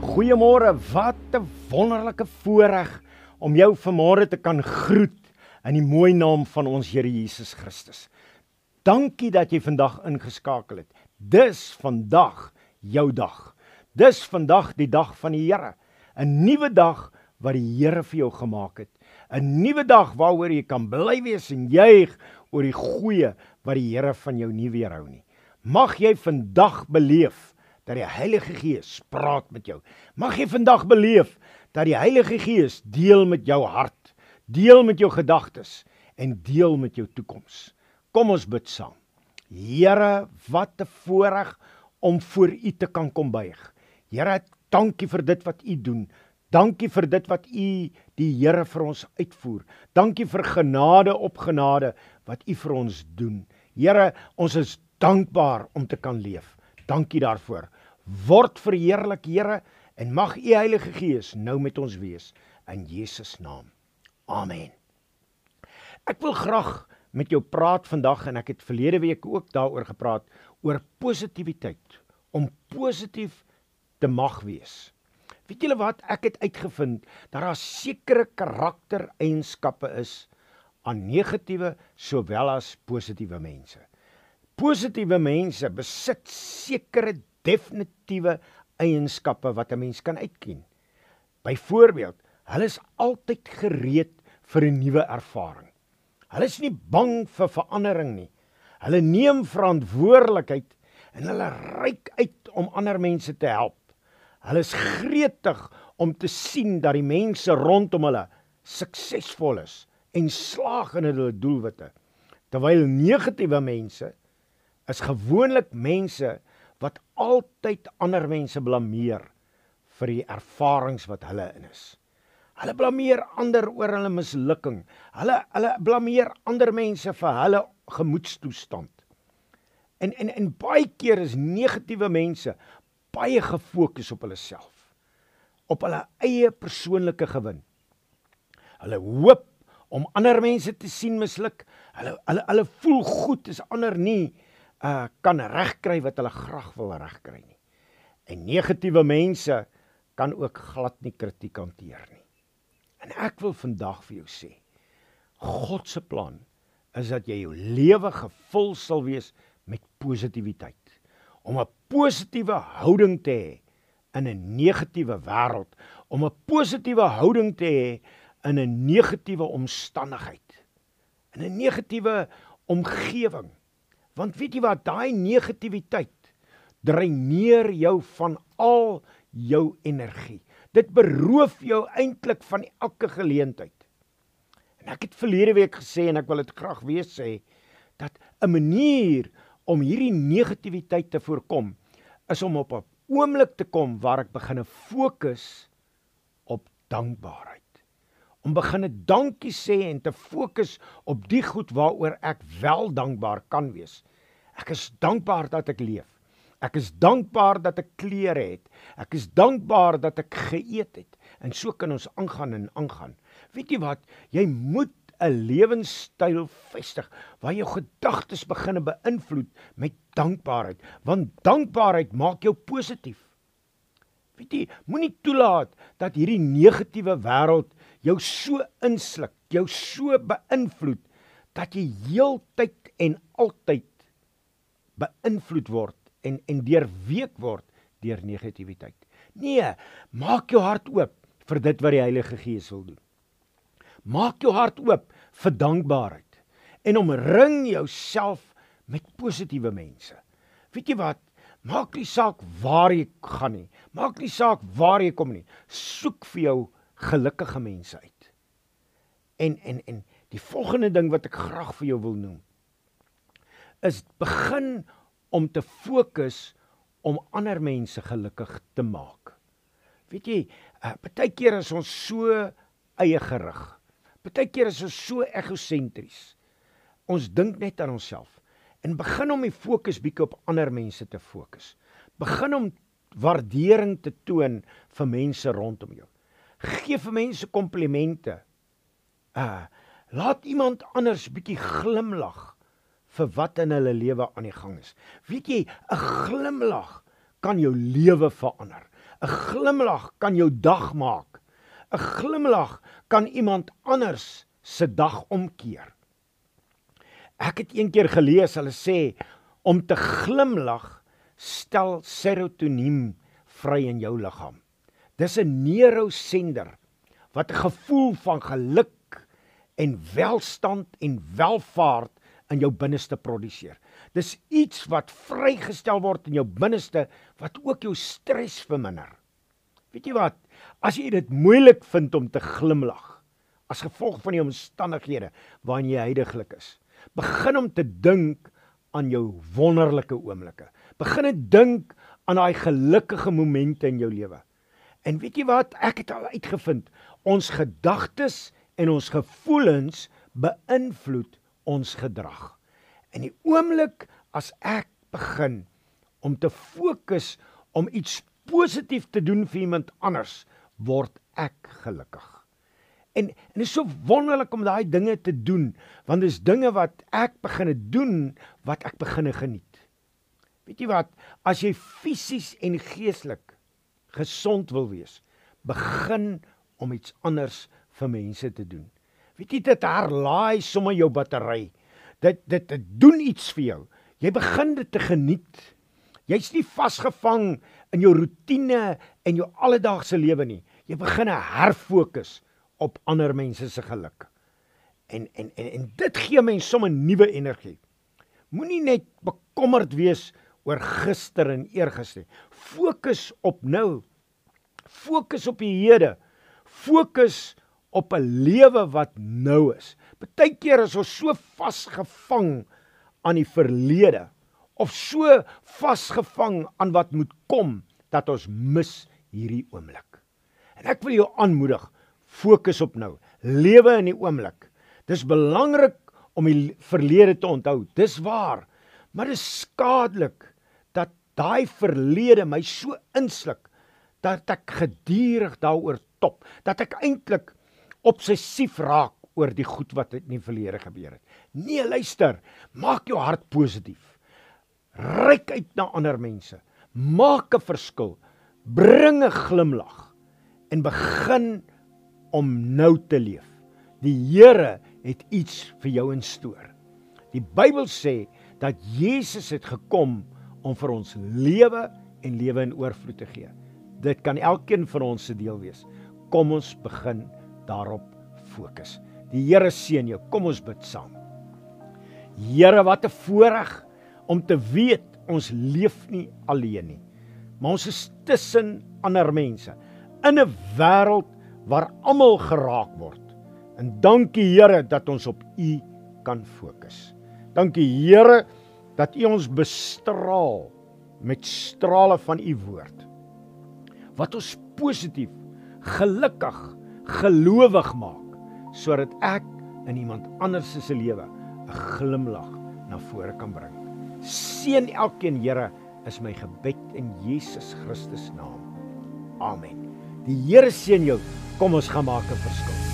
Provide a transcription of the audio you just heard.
Goeiemôre, wat 'n wonderlike voorreg om jou vanmôre te kan groet in die mooi naam van ons Here Jesus Christus. Dankie dat jy vandag ingeskakel het. Dis vandag jou dag. Dis vandag die dag van die Here. 'n Nuwe dag wat die Here vir jou gemaak het. 'n Nuwe dag waaroor jy kan bly wees en juig oor die goeie wat die Here van jou nie weerhou nie. Mag jy vandag beleef dat die Heilige Gees praat met jou. Mag jy vandag beleef dat die Heilige Gees deel met jou hart, deel met jou gedagtes en deel met jou toekoms. Kom ons bid saam. Here, wat 'n voorreg om voor U te kan kom buig. Here, dankie vir dit wat U doen. Dankie vir dit wat U die Here vir ons uitvoer. Dankie vir genade op genade wat U vir ons doen. Here, ons is dankbaar om te kan leef. Dankie daarvoor word verheerlik Here en mag u Heilige Gees nou met ons wees in Jesus naam. Amen. Ek wil graag met jou praat vandag en ek het verlede week ook daaroor gepraat oor positiwiteit om positief te mag wees. Weet julle wat ek het uitgevind dat daar sekere karaktereienskappe is aan negatiewe sowel as positiewe mense. Positiewe mense besit sekere definitiewe eienskappe wat 'n mens kan uitken. Byvoorbeeld, hulle is altyd gereed vir 'n nuwe ervaring. Hulle is nie bang vir verandering nie. Hulle neem verantwoordelikheid en hulle reik uit om ander mense te help. Hulle is gretig om te sien dat die mense rondom hulle suksesvol is en slaag in hulle doelwitte. Terwyl negatiewe mense is gewoonlik mense wat altyd ander mense blameer vir die ervarings wat hulle in is. Hulle blameer ander oor hulle mislukking. Hulle hulle blameer ander mense vir hulle gemoedstoestand. En en en baie keer is negatiewe mense baie gefokus op hulle self. Op hulle eie persoonlike gewin. Hulle hoop om ander mense te sien misluk. Hulle hulle hulle voel goed as ander nie uh kan regkry wat hulle graag wil regkry nie. En negatiewe mense kan ook glad nie kritiek hanteer nie. En ek wil vandag vir jou sê, God se plan is dat jy jou lewe gevul sal wees met positiwiteit. Om 'n positiewe houding te hê in 'n negatiewe wêreld, om 'n positiewe houding te hê in 'n negatiewe omstandigheid. In 'n negatiewe omgewing. Want weet jy wat, daai negativiteit dreineer jou van al jou energie. Dit beroof jou eintlik van elke geleentheid. En ek het verlede week gesê en ek wil dit graag weer sê dat 'n manier om hierdie negativiteit te voorkom is om op 'n oomblik te kom waar ek begine fokus op dankbaarheid om beginne dankie sê en te fokus op die goed waaroor ek wel dankbaar kan wees. Ek is dankbaar dat ek leef. Ek is dankbaar dat ek klere het. Ek is dankbaar dat ek geëet het. En so kan ons aangaan en aangaan. Weet jy wat? Jy moet 'n lewenstyl vestig waar jou gedagtes begin beïnvloed met dankbaarheid, want dankbaarheid maak jou positief. Weet jy, moenie toelaat dat hierdie negatiewe wêreld jou so insluk, jou so beïnvloed dat jy heeltyd en altyd beïnvloed word en en deurweek word deur negativiteit. Nee, maak jou hart oop vir dit wat die Heilige Gees wil doen. Maak jou hart oop vir dankbaarheid en omring jouself met positiewe mense. Weet jy wat? Maak nie saak waar jy gaan nie. Maak nie saak waar jy kom nie. Soek vir jou gelukkige mense uit. En en en die volgende ding wat ek graag vir jou wil noem is begin om te fokus om ander mense gelukkig te maak. Weet jy, baie keer is ons so eie gerig. Baie keer is ons so egosentries. Ons dink net aan onsself en begin om die fokus bietjie op ander mense te fokus. Begin om waardering te toon vir mense rondom jou. Geef vir mense komplimente. Uh laat iemand anders bietjie glimlag vir wat in hulle lewe aan die gang is. Weet jy, 'n glimlag kan jou lewe verander. 'n glimlag kan jou dag maak. 'n Glimlag kan iemand anders se dag omkeer. Ek het eendag gelees hulle sê om te glimlag stel serotonien vry in jou liggaam. Dis 'n neurosender wat 'n gevoel van geluk en welstand en welvaart in jou binneste produseer. Dis iets wat vrygestel word in jou binneste wat ook jou stres verminder. Weet jy wat? As jy dit moeilik vind om te glimlag as gevolg van die omstandighede waarin jy heidaglik is, begin om te dink aan jou wonderlike oomblikke. Begin dink aan daai gelukkige momente in jou lewe. En weet jy wat? Ek het al uitgevind, ons gedagtes en ons gevoelens beïnvloed ons gedrag. En die oomblik as ek begin om te fokus om iets positief te doen vir iemand anders, word ek gelukkig. En en is so wonderlik om daai dinge te doen, want dis dinge wat ek begine doen wat ek begine geniet. Weet jy wat? As jy fisies en geestelik gesond wil wees, begin om iets anders vir mense te doen. Weet jy dit herlaai sommer jou battery. Dit dit dit doen iets vir jou. Jy begin dit te geniet. Jy's nie vasgevang in jou rotine en jou alledaagse lewe nie. Jy begin herfokus op ander mense se geluk. En en en, en dit gee mens sommer nuwe energie. Moenie net bekommerd wees oor gister en eergister. Fokus op nou. Fokus op die hede. Fokus op 'n lewe wat nou is. Partykeer is ons so vasgevang aan die verlede of so vasgevang aan wat moet kom dat ons mis hierdie oomblik. En ek wil jou aanmoedig, fokus op nou. Lewe in die oomblik. Dis belangrik om die verlede te onthou. Dis waar. Maar dit is skadelik dat daai verlede my so insluk dat ek gedurig daaroor top, dat ek eintlik obsessief raak oor die goed wat in die verlede gebeur het. Nee, luister, maak jou hart positief. Ryk uit na ander mense. Maak 'n verskil. Bring 'n glimlag en begin om nou te leef. Die Here het iets vir jou in stoor. Die Bybel sê dat Jesus het gekom om vir ons lewe en lewe in oorvloed te gee. Dit kan elkeen van ons se deel wees. Kom ons begin daarop fokus. Die Here seën jou. Kom ons bid saam. Here, wat 'n voorreg om te weet ons leef nie alleen nie. Maar ons is tussen ander mense in 'n wêreld waar almal geraak word. En dankie Here dat ons op U kan fokus. Dankie Here dat U ons bestraal met strale van U woord. Wat ons positief, gelukkig, gelowig maak sodat ek in iemand anders se lewe 'n glimlag na vore kan bring. Seën elkeen, Here, is my gebed in Jesus Christus naam. Amen. Die Here seën jou. Kom ons gaan maak 'n verskil.